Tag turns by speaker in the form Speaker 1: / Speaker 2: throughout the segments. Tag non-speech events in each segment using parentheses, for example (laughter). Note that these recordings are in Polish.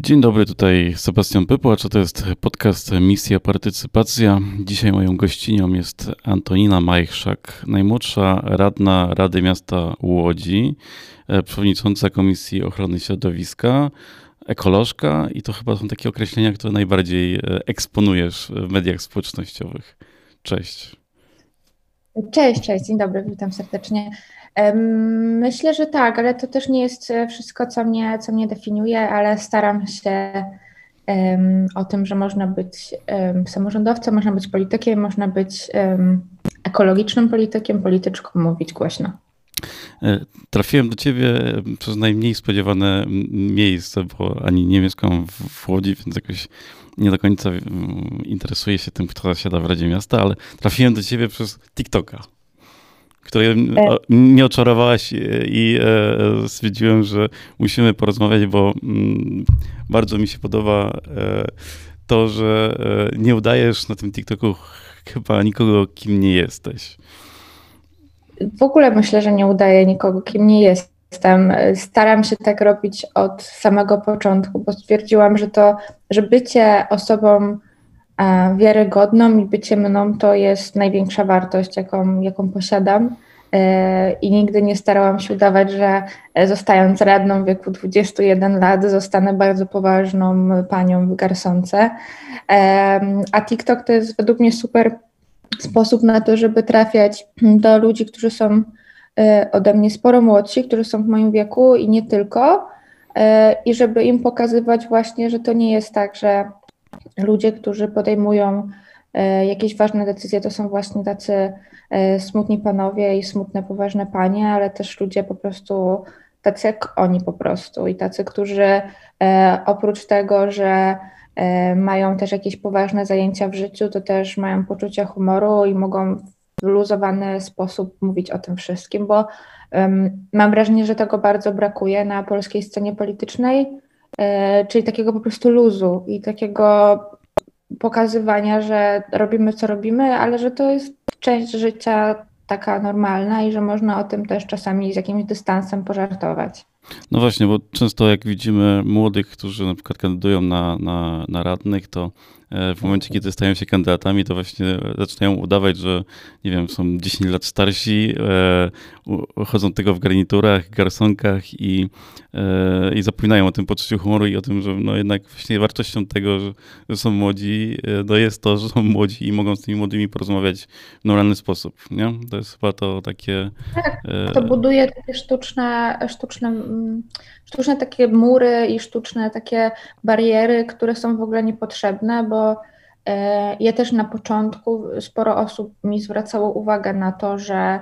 Speaker 1: Dzień dobry, tutaj Sebastian Pypłacz, to jest podcast Misja Partycypacja. Dzisiaj moją gościnią jest Antonina Majchrzak, najmłodsza radna Rady Miasta Łodzi, e, przewodnicząca Komisji Ochrony Środowiska, ekolożka i to chyba są takie określenia, które najbardziej e, eksponujesz w mediach społecznościowych. Cześć.
Speaker 2: Cześć, cześć, dzień dobry, witam serdecznie. Myślę, że tak, ale to też nie jest e, wszystko, co mnie, co mnie definiuje, ale staram się um, o tym, że można być um, samorządowcem, można być politykiem, można być um, ekologicznym politykiem, polityczką, mówić głośno.
Speaker 1: E, trafiłem do ciebie przez najmniej spodziewane miejsce, bo ani nie mieszkam w Łodzi, więc jakoś nie do końca interesuję się tym, kto zasiada w Radzie Miasta, ale trafiłem do ciebie przez TikToka której mnie oczarowałaś i e, stwierdziłem, że musimy porozmawiać, bo mm, bardzo mi się podoba e, to, że e, nie udajesz na tym TikToku chyba nikogo, kim nie jesteś.
Speaker 2: W ogóle myślę, że nie udaję nikogo, kim nie jestem. Staram się tak robić od samego początku, bo stwierdziłam, że to, że bycie osobą wiarygodną i bycie mną to jest największa wartość, jaką, jaką posiadam. E, I nigdy nie starałam się udawać, że e, zostając radną w wieku 21 lat, zostanę bardzo poważną panią w garsonce. A TikTok to jest według mnie super sposób na to, żeby trafiać do ludzi, którzy są e, ode mnie sporo młodsi, którzy są w moim wieku i nie tylko. I żeby im pokazywać właśnie, że to nie jest tak, że ludzie, którzy podejmują e, jakieś ważne decyzje, to są właśnie tacy e, smutni panowie i smutne, poważne panie, ale też ludzie po prostu tacy jak oni po prostu i tacy, którzy e, oprócz tego, że mają też jakieś poważne zajęcia w życiu, to też mają poczucie humoru i mogą w wyluzowany sposób mówić o tym wszystkim, bo um, mam wrażenie, że tego bardzo brakuje na polskiej scenie politycznej, czyli takiego po prostu luzu i takiego pokazywania, że robimy co robimy, ale że to jest część życia taka normalna i że można o tym też czasami z jakimś dystansem pożartować.
Speaker 1: No właśnie, bo często jak widzimy młodych, którzy na przykład kandydują na, na, na radnych, to E, w momencie, kiedy stają się kandydatami, to właśnie zaczynają udawać, że nie wiem, są 10 lat starsi, e, chodzą tego w garniturach, garsonkach i, e, i zapominają o tym poczuciu humoru i o tym, że no jednak właśnie wartością tego, że, że są młodzi, no jest to, że są młodzi i mogą z tymi młodymi porozmawiać w normalny sposób, nie? To jest chyba to takie...
Speaker 2: Tak, to buduje takie sztuczne, sztuczne, sztuczne takie mury i sztuczne takie bariery, które są w ogóle niepotrzebne, bo e, ja też na początku sporo osób mi zwracało uwagę na to, że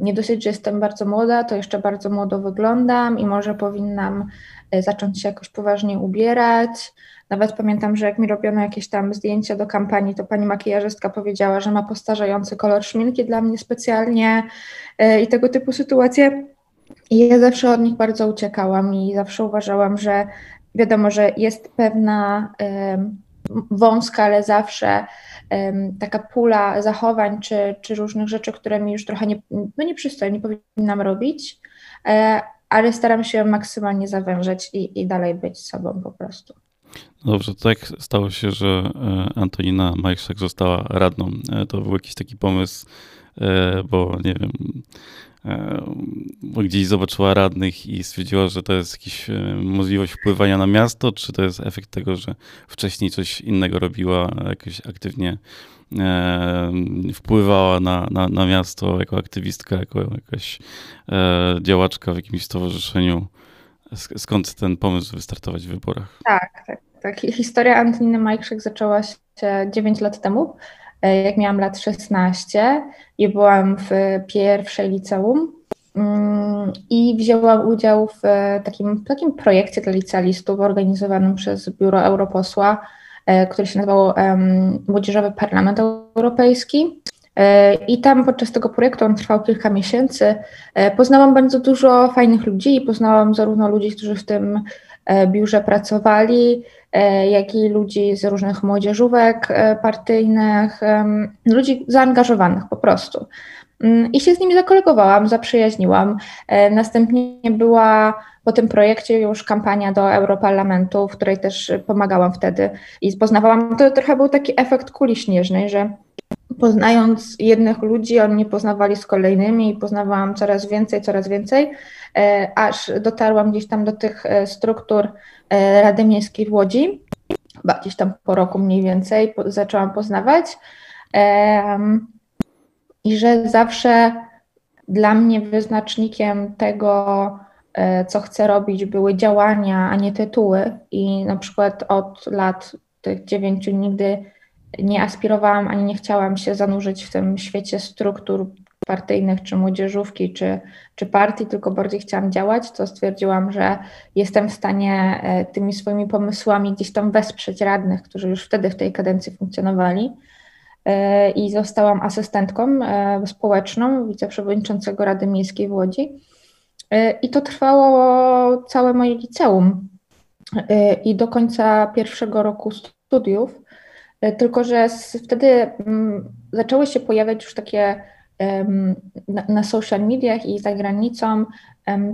Speaker 2: nie dosyć, że jestem bardzo młoda, to jeszcze bardzo młodo wyglądam i może powinnam e, zacząć się jakoś poważnie ubierać. Nawet pamiętam, że jak mi robiono jakieś tam zdjęcia do kampanii, to pani makijażystka powiedziała, że ma postarzający kolor szminki dla mnie specjalnie e, i tego typu sytuacje. I ja zawsze od nich bardzo uciekałam i zawsze uważałam, że wiadomo, że jest pewna wąska, ale zawsze taka pula zachowań czy, czy różnych rzeczy, które mi już trochę nie, no nie przystoją, nie powinnam robić, e, ale staram się maksymalnie zawężać i, i dalej być sobą po prostu.
Speaker 1: Dobrze, tak stało się, że e, Antonina Majszek została radną. E, to był jakiś taki pomysł, bo nie wiem, gdzieś zobaczyła radnych i stwierdziła, że to jest jakaś e, możliwość wpływania na miasto, czy to jest efekt tego, że wcześniej coś innego robiła, jakoś aktywnie e, wpływała na, na, na miasto jako aktywistka, jako jakaś e, działaczka w jakimś stowarzyszeniu. Skąd ten pomysł wystartować w wyborach?
Speaker 2: Tak, tak, tak. Historia Antoniny Majkrzek zaczęła się 9 lat temu jak miałam lat 16 i byłam w pierwszej liceum mm, i wzięłam udział w takim, takim projekcie dla licealistów organizowanym przez Biuro Europosła, e, który się nazywał Młodzieżowy Parlament Europejski. E, I tam podczas tego projektu, on trwał kilka miesięcy, poznałam bardzo dużo fajnych ludzi i poznałam zarówno ludzi, którzy w tym biurze pracowali, E, jak i ludzi z różnych młodzieżówek e, partyjnych, ludzi zaangażowanych po prostu. mm, i się z nimi zakolegowałam, zaprzyjaźniłam. E, następnie była po tym projekcie już kampania do Europarlamentu, w której też pomagałam wtedy i poznawałam, to trochę był taki efekt kuli śnieżnej, że poznając jednych ludzi, oni poznawali z kolejnymi i poznawałam coraz więcej, coraz więcej, e, aż dotarłam gdzieś tam do tych e, struktur e, Rady Miejskiej w Łodzi, gdzieś tam po roku mniej więcej zaczęłam poznawać. I że zawsze dla mnie wyznacznikiem tego, co chcę robić, były działania, a nie tytuły. I na przykład od lat tych dziewięciu nigdy nie aspirowałam ani nie chciałam się zanurzyć w tym świecie struktur partyjnych, czy młodzieżówki, czy, czy partii, tylko bardziej chciałam działać, to stwierdziłam, że jestem w stanie e, tymi swoimi pomysłami gdzieś tam wesprzeć radnych, którzy już wtedy w tej kadencji funkcjonowali. E, I zostałam asystentką e, społeczną wiceprzewodniczącego Rady Miejskiej w Łodzi. I to trwało całe moje liceum. I do końca pierwszego roku studiów tylko, że wtedy mm, zaczęły się pojawiać już takie na, social mediach i za granicą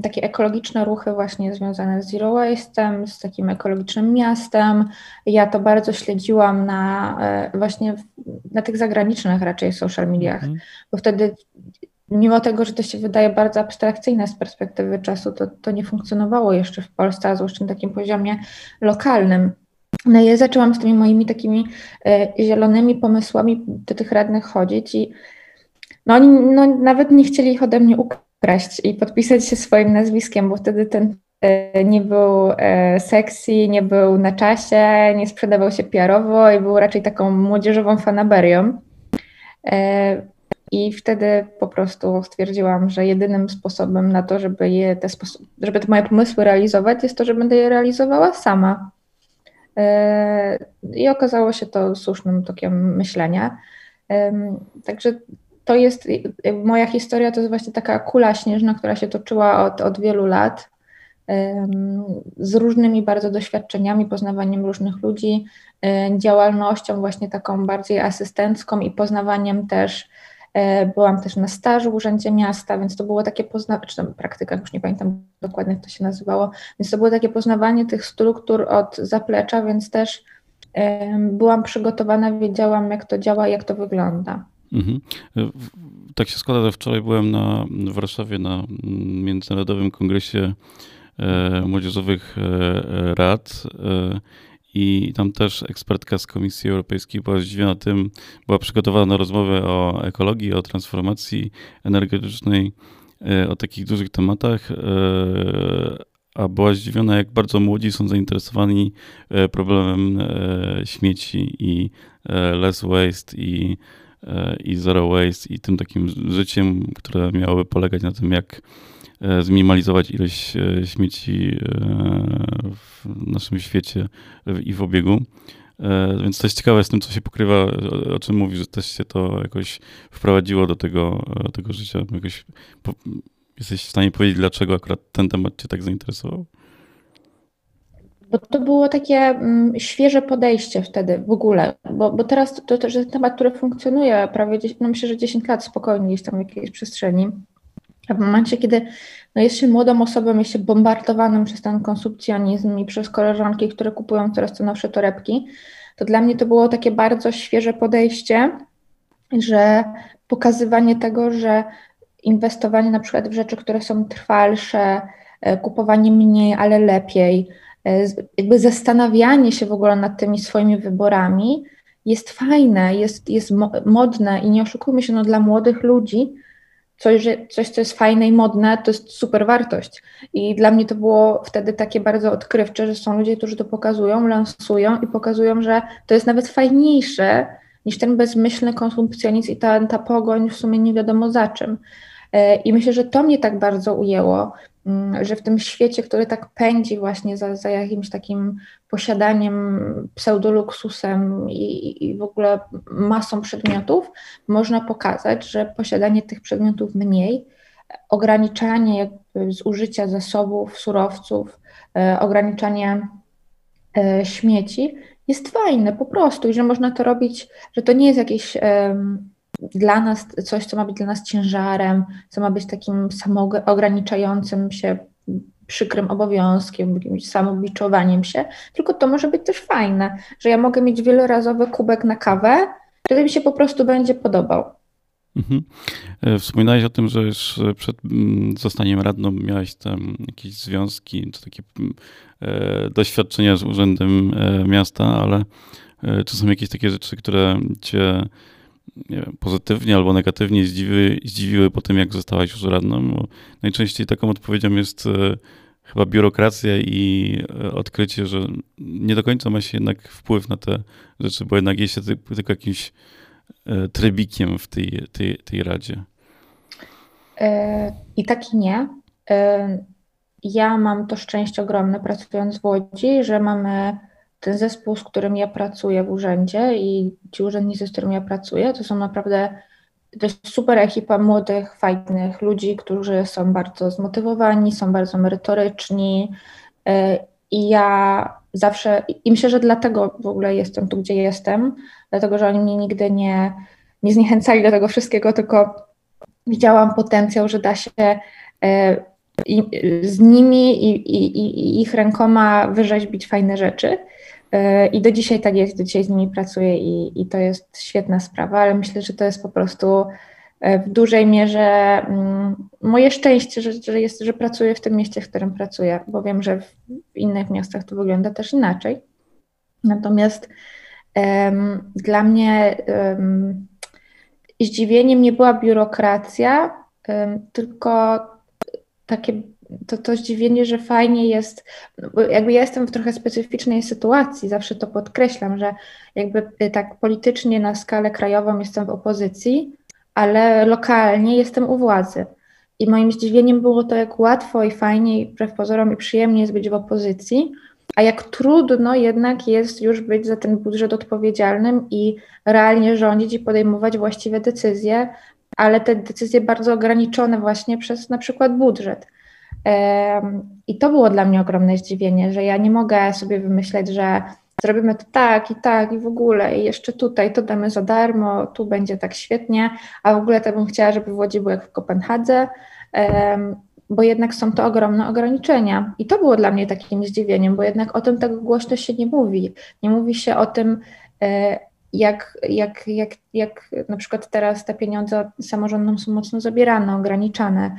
Speaker 2: takie ekologiczne ruchy właśnie związane z Zero Waste'em, z takim ekologicznym miastem. Ja to bardzo śledziłam na e, właśnie na tych zagranicznych raczej social mediach, mm. bo wtedy mimo tego, że to się wydaje bardzo abstrakcyjne z perspektywy czasu, to, to nie funkcjonowało jeszcze w Polsce, a zwłaszcza na takim poziomie lokalnym. No i ja zaczęłam z tymi moimi takimi e, zielonymi pomysłami do tych radnych chodzić i no oni no, nawet nie chcieli ich ode mnie ukraść i podpisać się swoim nazwiskiem, bo wtedy ten e, nie był e, sexy, nie był na czasie, nie sprzedawał się PR-owo i był raczej taką młodzieżową fanaberią. I wtedy po prostu stwierdziłam, że jedynym sposobem na to, żeby, je te, żeby te moje pomysły realizować, jest to, że będę je realizowała sama. I okazało się to słusznym tokiem myślenia. Także to jest moja historia, to jest właśnie taka kula śnieżna, która się toczyła od, od wielu lat z różnymi bardzo doświadczeniami, poznawaniem różnych ludzi, działalnością właśnie taką bardziej asystencką i poznawaniem też E, byłam też na stażu w Urzędzie Miasta, więc to było takie poznawanie, czy praktyka, już nie pamiętam dokładnie jak to się nazywało, więc to było takie poznawanie tych struktur od zaplecza, więc też byłam przygotowana, wiedziałam jak to działa, jak to wygląda. Mhm.
Speaker 1: E, tak się składa, że wczoraj byłem na, w Warszawie na Międzynarodowym Kongresie e, Młodzieżowych Rad i tam też ekspertka z Komisji Europejskiej była zdziwiona tym, była przygotowana na rozmowę o ekologii, o transformacji energetycznej, e, o takich dużych tematach, e, a była zdziwiona, jak bardzo młodzi są zainteresowani e, problemem śmieci i less waste i, i zero waste i tym takim życiem, które miałoby polegać na tym, jak E, zminimalizować ilość e, śmieci e, w naszym świecie i w obiegu. Więc jest ciekawe z tym, co się pokrywa, o czym mówisz, że też się to jakoś wprowadziło do tego, tego życia. Jakoś po, jesteś w stanie powiedzieć, dlaczego akurat ten temat cię tak zainteresował?
Speaker 2: Bo to było takie mm, świeże podejście wtedy w ogóle, bo, bo teraz to, to, to jest temat, który funkcjonuje prawie, no myślę, że 10 lat spokojnie gdzieś tam w jakiejś przestrzeni. A w momencie, kiedy no jest się młodą osobą, jest się bombardowanym przez ten konsumpcjonizm i przez koleżanki, które kupują coraz to nowsze torebki, to dla mnie to było takie bardzo świeże podejście, że pokazywanie tego, że inwestowanie na przykład w rzeczy, które są trwalsze, e, kupowanie mniej, ale lepiej, jakby zastanawianie się w ogóle nad tymi swoimi wyborami jest fajne, jest, jest modne i nie oszukujmy się, no dla młodych ludzi coś, że, coś, co jest fajne i modne, to jest super wartość. I dla mnie to było wtedy takie bardzo odkrywcze, że są ludzie, którzy to pokazują, lansują i pokazują, że to jest nawet fajniejsze niż ten bezmyślny konsumpcjonizm i ta, ta pogoń w sumie nie wiadomo za czym. E, I myślę, że to mnie tak bardzo ujęło, mm, że w tym świecie, który tak pędzi właśnie za, za jakimś takim posiadaniem pseudoluksusem i, i w ogóle masą przedmiotów, można pokazać, że posiadanie tych przedmiotów mniej, ograniczanie jakby zużycia zasobów, surowców, e, ograniczanie e, śmieci jest fajne po prostu i że można to robić, że to nie jest jakieś dla nas coś, co ma być dla nas ciężarem, co ma być takim samoograniczającym się przykrym obowiązkiem, jakimś samobiczowaniem się, tylko to może być też fajne, że ja mogę mieć wielorazowy kubek na kawę, który mi się po prostu będzie podobał.
Speaker 1: Mhm. E, wspominałeś o tym, że już przed mm, zostaniem radną miałeś tam jakieś związki, czy takie mm, e, doświadczenia z urzędem e, miasta, ale czy są jakieś takie rzeczy, które cię wiem, pozytywnie albo negatywnie zdziwiły, zdziwiły po tym, jak zostałaś już radną? Bo najczęściej taką odpowiedzią jest chyba biurokracja i odkrycie, że nie do końca ma się jednak wpływ na te rzeczy, bo jednak jest się tylko jakimś E, trybikiem w tej, tej, tej radzie?
Speaker 2: E, I tak i nie. E, ja mam to szczęście ogromne pracując w Łodzi, że mamy ten zespół, z którym ja pracuję w urzędzie i ci urzędnicy, z którymi ja pracuję, to są naprawdę to jest super ekipa młodych, fajnych ludzi, którzy są bardzo zmotywowani, są bardzo merytoryczni i ja zawsze, i myślę, że dlatego w ogóle jestem tu, gdzie jestem, dlatego, że oni mnie nigdy nie, nie zniechęcali do tego wszystkiego, tylko widziałam potencjał, że da się e, z nimi i, i, i, ich rękoma wyrzeźbić fajne rzeczy. E, I do dzisiaj tak jest, do dzisiaj z nimi pracuję i, i to jest świetna sprawa, ale myślę, że to jest po prostu e, w dużej mierze mm, moje szczęście, że, że, jest, że pracuję w tym mieście, w którym pracuję, bo wiem, że w innych miastach to wygląda też inaczej. Natomiast um, dla mnie um, zdziwieniem nie była biurokracja, um, tylko takie to, to zdziwienie, że fajnie jest, jakby ja jestem w trochę specyficznej sytuacji, zawsze to podkreślam, że jakby y, tak politycznie na skalę krajową jestem w opozycji, ale lokalnie jestem u władzy. I moim zdziwieniem było to, jak łatwo i fajnie, i wbrew pozorom, i przyjemnie jest być w opozycji, a jak trudno jednak jest już być za ten budżet odpowiedzialnym i realnie rządzić i podejmować właściwe decyzje, ale te decyzje bardzo ograniczone właśnie przez na przykład budżet. I to było dla mnie ogromne zdziwienie, że ja nie mogę sobie wymyśleć, że zrobimy to tak i tak i w ogóle i jeszcze tutaj to damy za darmo, tu będzie tak świetnie, a w ogóle to bym chciała, żeby w Łodzi było jak w Kopenhadze, bo jednak są to ogromne ograniczenia. I to było dla mnie takim zdziwieniem, bo jednak o tym tak głośno się nie mówi. Nie mówi się o tym, e, jak, jak, jak, jak na przykład teraz te pieniądze samorządom są mocno zabierane, ograniczane,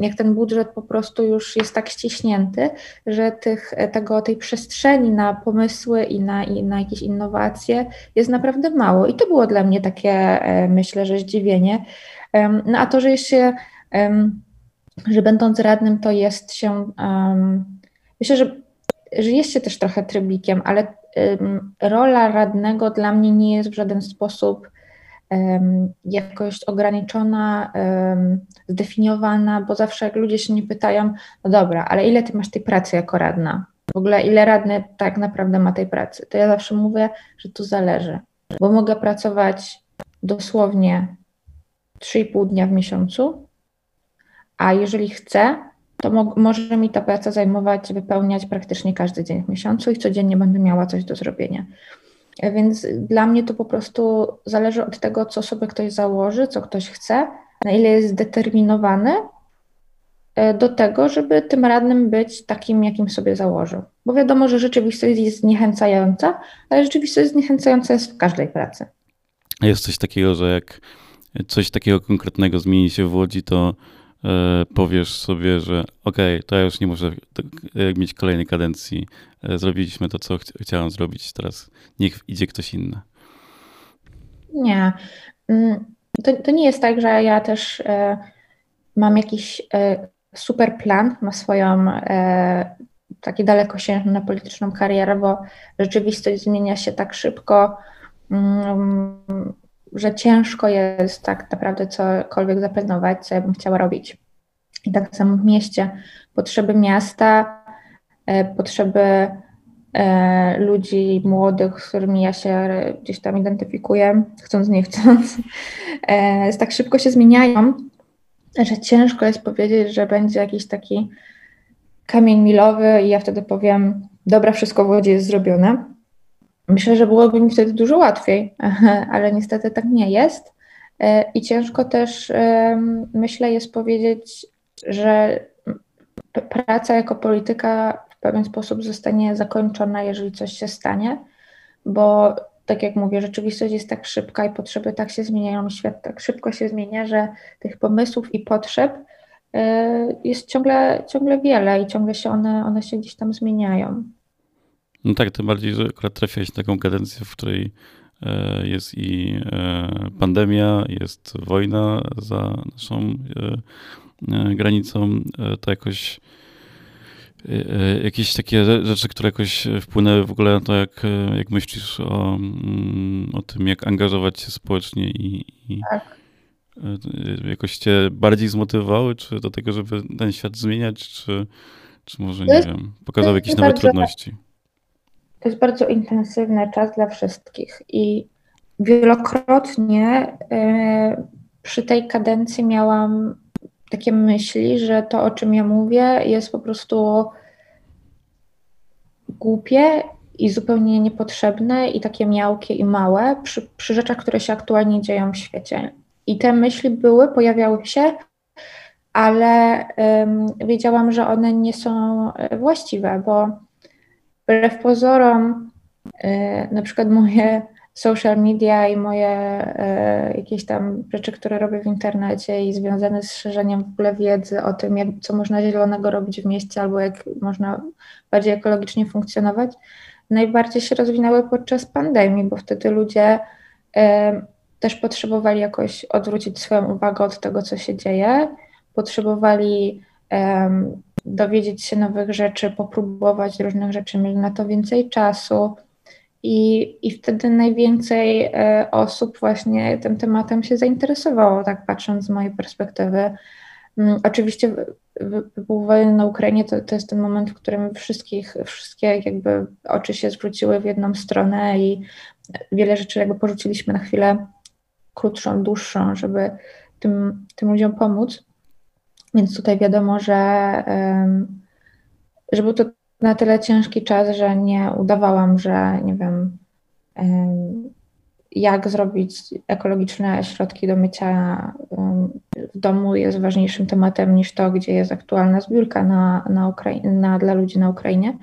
Speaker 2: jak ten budżet po prostu już jest tak ściśnięty, że tych, tego, tej przestrzeni na pomysły i na, i na jakieś innowacje jest naprawdę mało. I to było dla mnie takie, e, myślę, że zdziwienie. No a to, że jeszcze, że będąc radnym, to jest się, myślę, że jest się też trochę trybikiem, ale rola radnego dla mnie nie jest w żaden sposób jakoś ograniczona, zdefiniowana, bo zawsze jak ludzie się nie pytają, no dobra, ale ile ty masz tej pracy jako radna? W ogóle ile radny tak naprawdę ma tej pracy? To ja zawsze mówię, że tu zależy, bo mogę pracować dosłownie 3,5 dnia w miesiącu, a jeżeli chcę, to mo może mi ta praca zajmować, wypełniać praktycznie każdy dzień w miesiącu i codziennie będę miała coś do zrobienia. Więc dla mnie to po prostu zależy od tego, co sobie ktoś założy, co ktoś chce, na ile jest zdeterminowany e, do tego, żeby tym radnym być takim, jakim sobie założył. Bo wiadomo, że rzeczywistość jest zniechęcająca, ale rzeczywistość zniechęcająca jest w każdej pracy.
Speaker 1: Jest coś takiego, że jak coś takiego konkretnego zmieni się w Łodzi, to E, powiesz sobie, że okej, okay, to ja już nie muszę mieć kolejnej kadencji. E, zrobiliśmy to, co ch chciałam zrobić, teraz niech idzie ktoś inny.
Speaker 2: Nie. Mm, to, to nie jest tak, że ja też e, mam jakiś e, super plan na swoją e, taki dalekosiężną polityczną karierę, bo rzeczywistość zmienia się tak szybko. Mm, że ciężko jest tak naprawdę cokolwiek zaplanować, co ja bym chciała robić. I tak samo w mieście. Potrzeby miasta, e, potrzeby e, ludzi młodych, z którymi ja się gdzieś tam identyfikuję, chcąc, nie chcąc, (laughs) e, tak szybko się zmieniają, że ciężko jest powiedzieć, że będzie jakiś taki kamień milowy i ja wtedy powiem, dobra, wszystko w Łodzi jest zrobione. Myślę, że byłoby mi wtedy dużo łatwiej, (laughs) ale niestety tak nie jest. I ciężko też, myślę, jest powiedzieć, że praca jako polityka w pewien sposób zostanie zakończona, jeżeli coś się stanie, bo tak jak mówię, rzeczywistość jest tak szybka i potrzeby tak się zmieniają, świat tak szybko się zmienia, że tych pomysłów i potrzeb y, jest ciągle, ciągle wiele i ciągle się one, one się gdzieś tam zmieniają.
Speaker 1: No tak, tym bardziej, że akurat trafiłeś na taką kadencję, w której e, jest i e, pandemia, jest wojna za naszą e, granicą, to jakoś jakieś takie rzeczy, które jakoś wpłynęły w ogóle na to, jak, jak myślisz o, mm, o tym, jak angażować się społecznie i, i tak. jakoś cię bardziej zmotywowały, czy do tego, żeby ten świat zmieniać, czy, czy może, nie wiem, pokazały jakieś nowe trudności?
Speaker 2: To jest bardzo intensywny czas dla wszystkich i wielokrotnie y, przy tej kadencji miałam takie myśli, że to, o czym ja mówię, jest po prostu głupie i zupełnie niepotrzebne i takie miałkie i małe przy, przy rzeczach, które się aktualnie dzieją w świecie. I te myśli były, pojawiały się, ale um, wiedziałam, że one nie są e, właściwe, bo wbrew pozorom, y, na przykład moje social media i moje e, jakieś tam rzeczy, które robię w internecie i związane z szerzeniem w ogóle wiedzy o tym, jak, co można zielonego robić w mieście albo jak można bardziej ekologicznie funkcjonować, najbardziej się rozwinęły podczas pandemii, bo wtedy ludzie e, też potrzebowali jakoś odwrócić swoją uwagę od tego, co się dzieje, potrzebowali dowiedzieć się nowych rzeczy, popróbować różnych rzeczy, mieli na to więcej czasu i, I wtedy najwięcej e, osób właśnie tym tematem się zainteresowało, tak patrząc z mojej perspektywy. Mm, oczywiście wybuch wojny na Ukrainie to, to jest ten moment, w którym wszystkich, wszystkie jakby oczy się zwróciły w jedną stronę i wiele rzeczy jakby porzuciliśmy na chwilę krótszą, dłuższą, żeby tym, tym ludziom pomóc. Więc tutaj wiadomo, że, że był to na tyle ciężki czas, że nie udawałam, że nie wiem, jak zrobić ekologiczne środki do mycia w domu jest ważniejszym tematem niż to, gdzie jest aktualna zbiórka na, na, Ukrai- na dla ludzi na Ukrainie.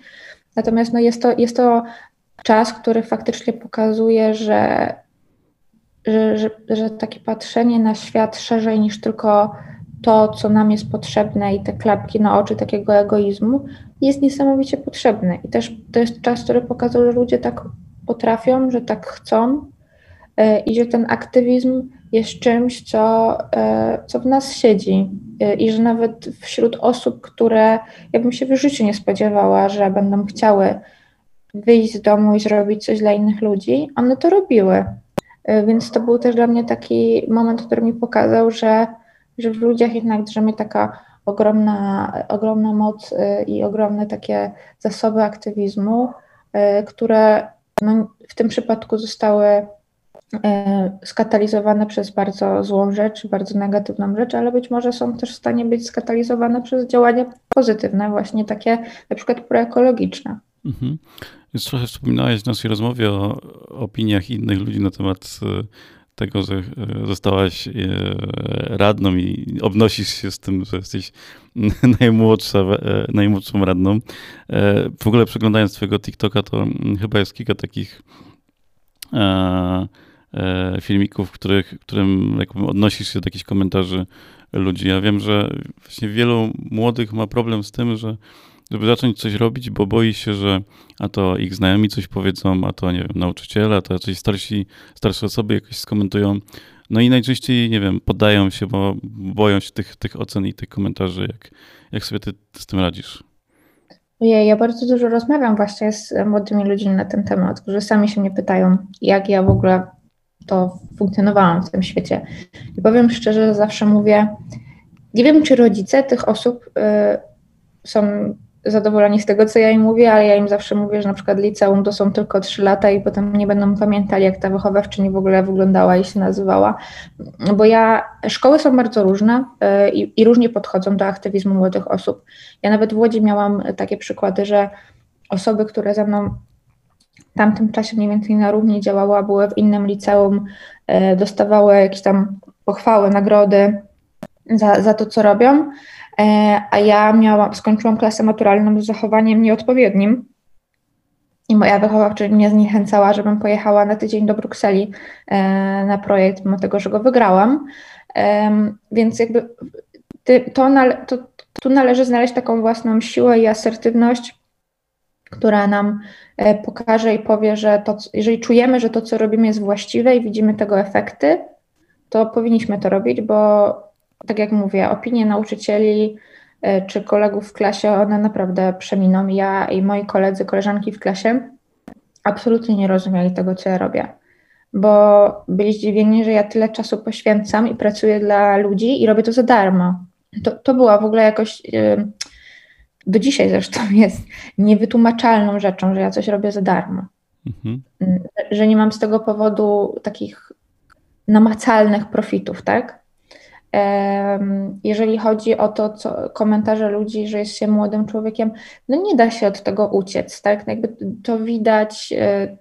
Speaker 2: Natomiast no jest, to, jest to czas, który faktycznie pokazuje, że, że, że, że takie patrzenie na świat szerzej niż tylko to, co nam jest potrzebne i te klapki na oczy takiego egoizmu jest niesamowicie potrzebne. I też to jest czas, który pokazał, że ludzie tak potrafią, że tak chcą e, i że ten aktywizm jest czymś, co, e, co w nas siedzi. E, I że nawet wśród osób, które ja bym się w życiu nie spodziewała, że będą chciały wyjść z domu i zrobić coś dla innych ludzi, one to robiły. Więc to był też dla mnie taki moment, który mi pokazał, że że w ludziach jednak drzemie taka ogromna, ogromna moc y, i ogromne takie zasoby aktywizmu, y, które no, w tym przypadku zostały y, skatalizowane przez bardzo złą rzecz, bardzo negatywną rzecz, ale być może są też w stanie być skatalizowane przez działania pozytywne, właśnie takie na przykład proekologiczne. Mhm.
Speaker 1: Już trochę wspominałeś w naszej rozmowie o opiniach innych ludzi na temat tego, że e, zostałaś e, radną i obnosisz się z tym, że jesteś (laughs) najmłodsza, e, najmłodszą radną. W ogóle przeglądając twojego TikToka, to chyba jest kilka takich filmików, w których, którym jakby odnosisz się do jakichś komentarzy ludzi. Ja wiem, że właśnie wielu młodych ma problem z tym, że żeby zacząć coś robić, bo boi się, że a to ich znajomi coś powiedzą, a to, nie wiem, nauczyciele, a to jacyś starsi, starsze osoby jakoś skomentują. No i najczęściej, nie wiem, poddają się, bo boją się tych, tych ocen i tych komentarzy. Jak, jak sobie ty, z tym radzisz?
Speaker 2: Ja bardzo dużo rozmawiam właśnie z młodymi ludźmi na ten temat, którzy sami się mnie pytają, jak ja w ogóle to funkcjonowałam w tym świecie. I powiem szczerze, zawsze mówię, nie wiem, czy rodzice tych osób y, są zadowoleni z tego, co ja im mówię, ale ja im zawsze mówię, że na przykład liceum to są tylko trzy lata i potem nie będą pamiętali, jak ta wychowawczyni w ogóle wyglądała i się nazywała. Bo ja, szkoły są bardzo różne y, i, i różnie podchodzą do aktywizmu młodych osób. Ja nawet w Łodzi miałam takie przykłady, że osoby, które ze mną w tamtym czasie mniej więcej na równi działała, były w innym liceum, dostawały jakieś tam pochwały, nagrody za, za to, co robią, a ja miałam, skończyłam klasę maturalną z zachowaniem nieodpowiednim, i moja wychowawczyni mnie zniechęcała, żebym pojechała na tydzień do Brukseli e, na projekt, mimo tego, że go wygrałam. Więc jakby to, to, tu należy znaleźć taką własną siłę i asertywność, która nam e, pokaże i powie, że to, jeżeli czujemy, że to, co robimy, jest właściwe i widzimy tego efekty, to powinniśmy to robić, bo tak jak mówię, opinie nauczycieli, E, czy kolegów w klasie, one naprawdę przeminą. Ja i moi koledzy, koleżanki w klasie absolutnie nie rozumieli tego, co ja robię, bo byli zdziwieni, że ja tyle czasu poświęcam i pracuję dla ludzi i robię to za darmo. To, to była w ogóle jakoś, e, do dzisiaj zresztą (laughs) jest niewytłumaczalną rzeczą, że ja coś robię za darmo. Mhm. Że nie mam z tego powodu takich namacalnych profitów, tak? Jeżeli chodzi o to, co komentarze ludzi, że jest się młodym człowiekiem, no nie da się od tego uciec, tak? Jakby to widać, e,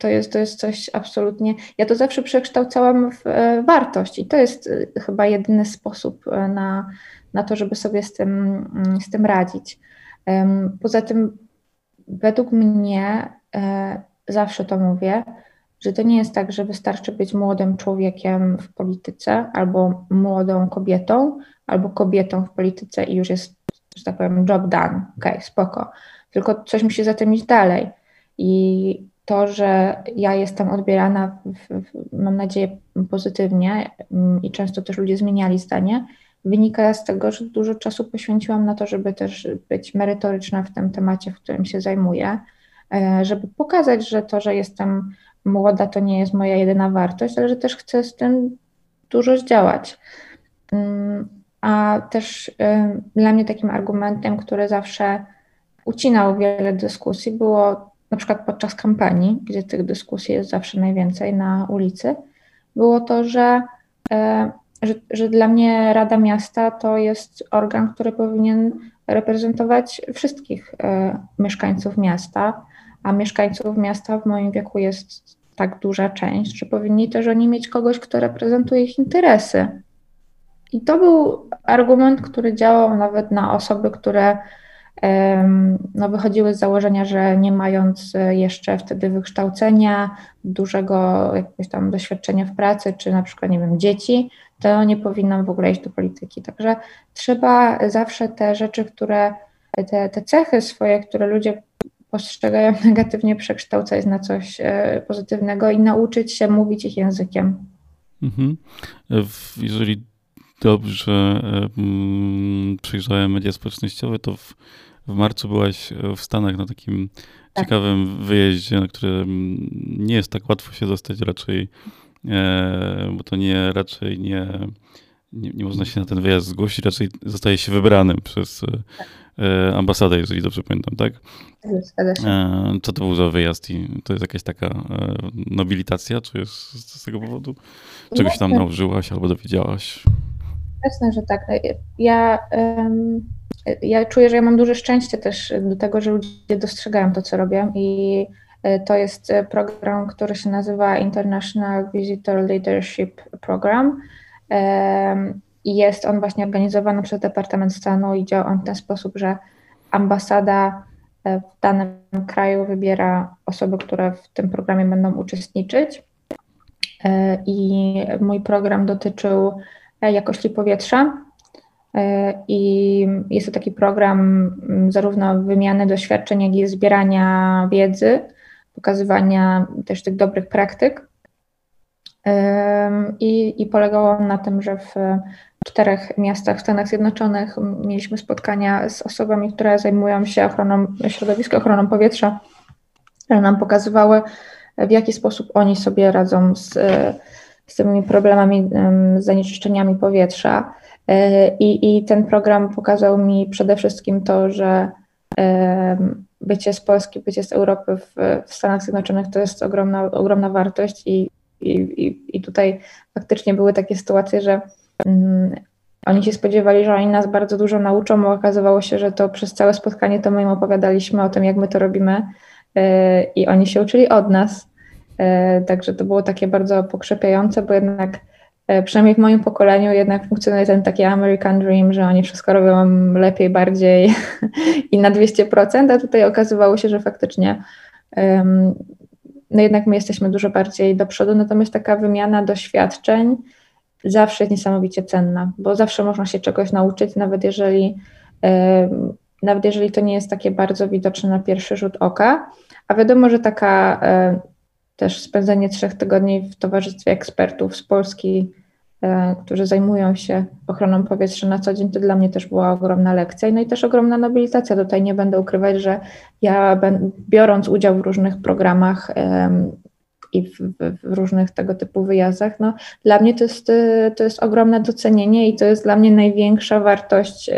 Speaker 2: to jest, to jest coś absolutnie. Ja to zawsze przekształcałam w e, wartość i to jest e, chyba jedyny sposób na, na to, żeby sobie z tym, mm, z tym radzić. Poza tym, według mnie, zawsze to mówię, że to nie jest tak, że wystarczy być młodym człowiekiem w polityce, albo młodą kobietą, albo kobietą w polityce i już jest, że tak powiem, job done. Okej, okay, spoko. Tylko coś musi za tym iść dalej. I to, że ja jestem odbierana, w, w, mam nadzieję, pozytywnie mm, i często też ludzie zmieniali zdanie, wynika z tego, że dużo czasu poświęciłam na to, żeby też być merytoryczna w tym temacie, w którym się zajmuję, e, żeby pokazać, że to, że jestem młoda to nie jest moja jedyna wartość, ale że też chcę z tym dużo zdziałać. Mm, a też dla mnie takim argumentem, który zawsze ucinał wiele dyskusji, było na przykład podczas kampanii, gdzie tych dyskusji jest zawsze najwięcej na ulicy, było to, że, e, że, że dla mnie Rada Miasta to jest organ, który powinien reprezentować wszystkich e, mieszkańców miasta, a mieszkańców miasta w moim wieku jest tak duża część, że powinni też oni mieć kogoś, kto reprezentuje ich interesy. I to był argument, który działał nawet na osoby, które no, wychodziły z założenia, że nie mając jeszcze wtedy wykształcenia, dużego jakiegoś tam doświadczenia w pracy, czy na przykład, nie wiem, dzieci, to nie powinnam w ogóle iść do polityki. Także trzeba zawsze te rzeczy, które, te, te cechy swoje, które ludzie postrzegają (laughs) negatywnie, przekształcać na coś e, pozytywnego i nauczyć się mówić ich językiem. Mhm.
Speaker 1: Jeżeli dobrze mm, przyjrzałem media społecznościowe, to w, w marcu byłaś w Stanach na takim tak. ciekawym wyjeździe, na którym nie jest tak łatwo się dostać raczej, e, bo to nie raczej nie, nie, nie można się na ten wyjazd zgłosić, raczej zostaje się wybranym przez tak E, ambasadę, jeżeli dobrze pamiętam, tak? E, co to był za wyjazd i to jest jakaś taka e, nobilitacja, czy jest z tego powodu? Czegoś tam nauczyłaś albo dowiedziałaś?
Speaker 2: Jasne, że tak. Ja, ja czuję, że ja mam duże szczęście też do tego, że ludzie dostrzegają to, co robię i to jest program, który się nazywa International Visitor Leadership Program i jest on właśnie organizowany przez Departament Stanu i działa on w ten sposób, że ambasada e, w danym kraju wybiera osoby, które w tym programie będą uczestniczyć. E, I mój program dotyczył e, jakości powietrza. I jest to taki program zarówno wymiany doświadczeń, jak i zbierania wiedzy, pokazywania też tych dobrych praktyk. I, i polegał on na tym, że w czterech miastach w Stanach Zjednoczonych mieliśmy spotkania z osobami, które zajmują się ochroną środowiska, ochroną powietrza, które nam pokazywały, w jaki sposób oni sobie radzą z, z tymi problemami, z zanieczyszczeniami powietrza. I, I ten program pokazał mi przede wszystkim to, że bycie z Polski, bycie z Europy w, w Stanach Zjednoczonych to jest ogromna, ogromna wartość i, i, i tutaj faktycznie były takie sytuacje, że Mm, oni się spodziewali, że oni nas bardzo dużo nauczą, bo okazywało się, że to przez całe spotkanie to my im opowiadaliśmy o tym, jak my to robimy i oni się uczyli od nas. Także to było takie bardzo pokrzepiające, bo jednak przynajmniej w moim pokoleniu jednak funkcjonuje ten taki American Dream, że oni wszystko robią lepiej, bardziej (laughs) i na 200%, a tutaj okazywało się, że faktycznie no jednak my jesteśmy dużo bardziej do przodu, natomiast taka wymiana doświadczeń zawsze jest niesamowicie cenna, bo zawsze można się czegoś nauczyć, nawet jeżeli, nawet jeżeli to nie jest takie bardzo widoczne na pierwszy rzut oka, a wiadomo, że taka też spędzenie trzech tygodni w towarzystwie ekspertów z Polski, E, którzy zajmują się ochroną powietrza na co dzień, to dla mnie też była ogromna lekcja. No i też ogromna nobilitacja. Tutaj nie będę ukrywać, że ja biorąc udział w różnych programach i w, w, różnych tego typu wyjazdach, no, dla mnie to jest, e, to jest ogromne docenienie i to jest dla mnie największa wartość,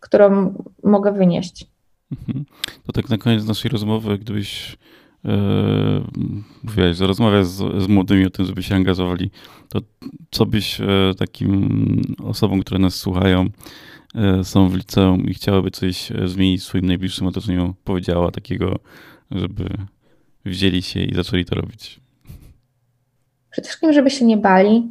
Speaker 2: którą mogę wynieść.
Speaker 1: Mhm. To tak na koniec naszej rozmowy, gdybyś Yy, że rozmawiasz z, z, młodymi o tym, żeby się angażowali, to co byś e, takim osobom, które nas słuchają, e, są w liceum i chciałyby coś e, zmienić w swoim najbliższym otoczeniu, powiedziała takiego, żeby wzięli się i zaczęli to robić?
Speaker 2: Przede wszystkim, żeby się nie bali,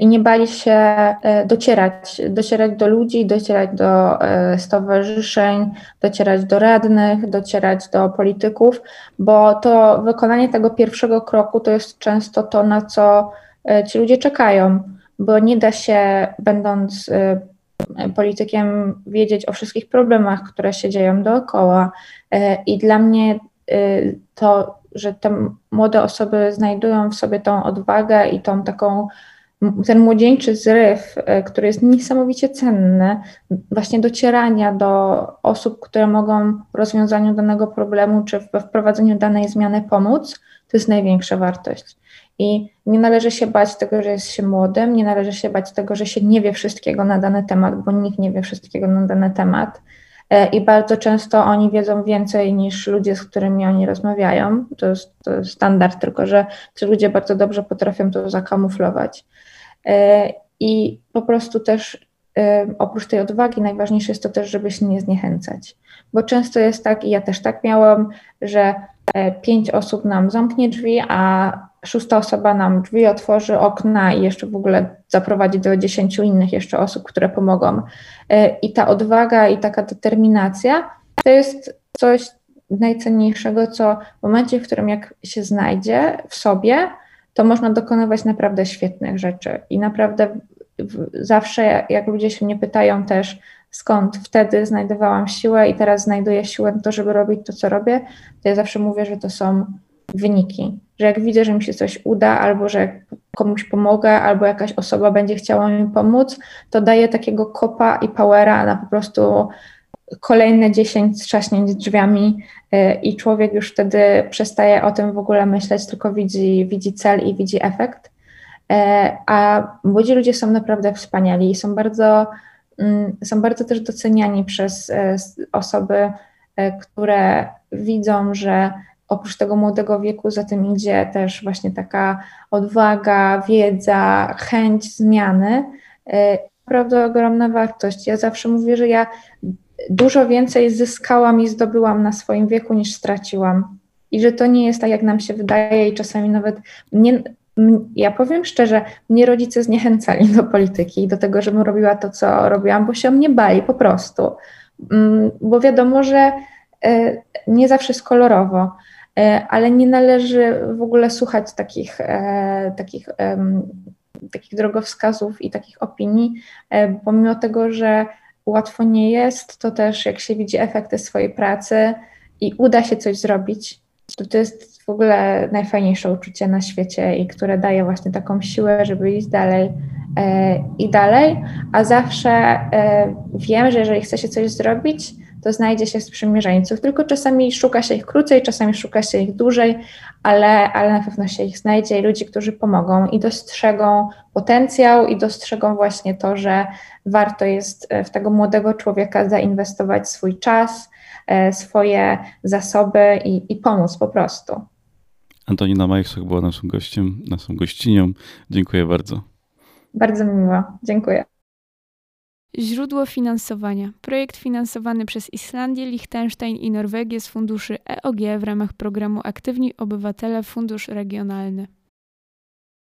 Speaker 2: i nie bali się y, docierać, docierać do ludzi, docierać do y, stowarzyszeń, docierać do radnych, docierać do polityków, bo to wykonanie tego pierwszego kroku to jest często to, na co ci ludzie czekają, bo nie da się, będąc politykiem, wiedzieć o wszystkich problemach, które się dzieją dookoła. I dla mnie to, że te młode osoby znajdują w sobie tą odwagę i tą taką ten młodzieńczy zryw, e, który jest niesamowicie cenny, właśnie docierania do osób, które mogą w rozwiązaniu danego problemu czy we wprowadzeniu danej zmiany pomóc, to jest największa wartość. I nie należy się bać tego, że jest się młodym, nie należy się bać tego, że się nie wie wszystkiego na dany temat, bo nikt nie wie wszystkiego na dany temat. E, I bardzo często oni wiedzą więcej niż ludzie, z którymi oni rozmawiają. To jest, to jest standard, tylko że ci ludzie bardzo dobrze potrafią to zakamuflować. E, I po prostu też e, oprócz tej odwagi najważniejsze jest to też, żeby się nie zniechęcać. Bo często jest tak, i ja też tak miałam, że e, pięć osób nam zamknie drzwi, a szósta osoba nam drzwi otworzy, okna i jeszcze w ogóle zaprowadzi do dziesięciu innych jeszcze osób, które pomogą. I ta odwaga i taka determinacja to jest coś najcenniejszego, co w momencie, w którym jak się znajdzie w sobie, to można dokonywać naprawdę świetnych rzeczy. I naprawdę zawsze, jak ludzie się mnie pytają też, skąd wtedy znajdowałam siłę i teraz znajduję siłę na to, żeby robić to, co robię, to ja zawsze mówię, że to są wyniki. Że jak widzę, że mi się coś uda, albo że komuś pomogę, albo jakaś osoba będzie chciała mi pomóc, to daję takiego kopa i powera na po prostu kolejne 10 trzaśnięć drzwiami y, i człowiek już wtedy przestaje o tym w ogóle myśleć, tylko widzi, widzi cel i widzi efekt. Y, a młodzi ludzie są naprawdę wspaniali i są bardzo, mm, są bardzo też doceniani przez y, osoby, które widzą, że oprócz tego młodego wieku za tym idzie też właśnie taka odwaga, wiedza, chęć zmiany. Naprawdę ogromna wartość. Ja zawsze mówię, że ja dużo więcej zyskałam i zdobyłam na swoim wieku niż straciłam. I że to nie jest tak, jak nam się wydaje, i czasami nawet mnie, ja powiem szczerze, mnie rodzice zniechęcali do polityki i do tego, żebym robiła to, co robiłam, bo się o mnie bali po prostu. Mm, bo wiadomo, że e, nie zawsze jest kolorowo, e, ale nie należy w ogóle słuchać takich, e, takich, takich drogowskazów i takich opinii, pomimo tego, że łatwo nie jest, to też jak się widzi efekty swojej pracy i uda się coś zrobić, to to jest w ogóle najfajniejsze uczucie na świecie i które daje właśnie taką siłę, żeby iść dalej e, i dalej, a zawsze e, wiem, że jeżeli chce się coś zrobić, to znajdzie się sprzymierzeńców, tylko czasami szuka się ich krócej, czasami szuka się ich dłużej, ale, ale na pewno się ich znajdzie i ludzi, którzy pomogą i dostrzegą potencjał i dostrzegą właśnie to, że warto jest e, w tego młodego człowieka zainwestować swój czas, e, swoje zasoby i, i pomóc po prostu.
Speaker 1: Antonina Majchrzak była naszym gościem, naszą gościnią. Dziękuję bardzo.
Speaker 2: Bardzo mi miło. Dziękuję.
Speaker 3: Źródło finansowania. Projekt finansowany przez Islandię, Liechtenstein i Norwegię z funduszy EOG w ramach programu Aktywni Obywatele Fundusz Regionalny.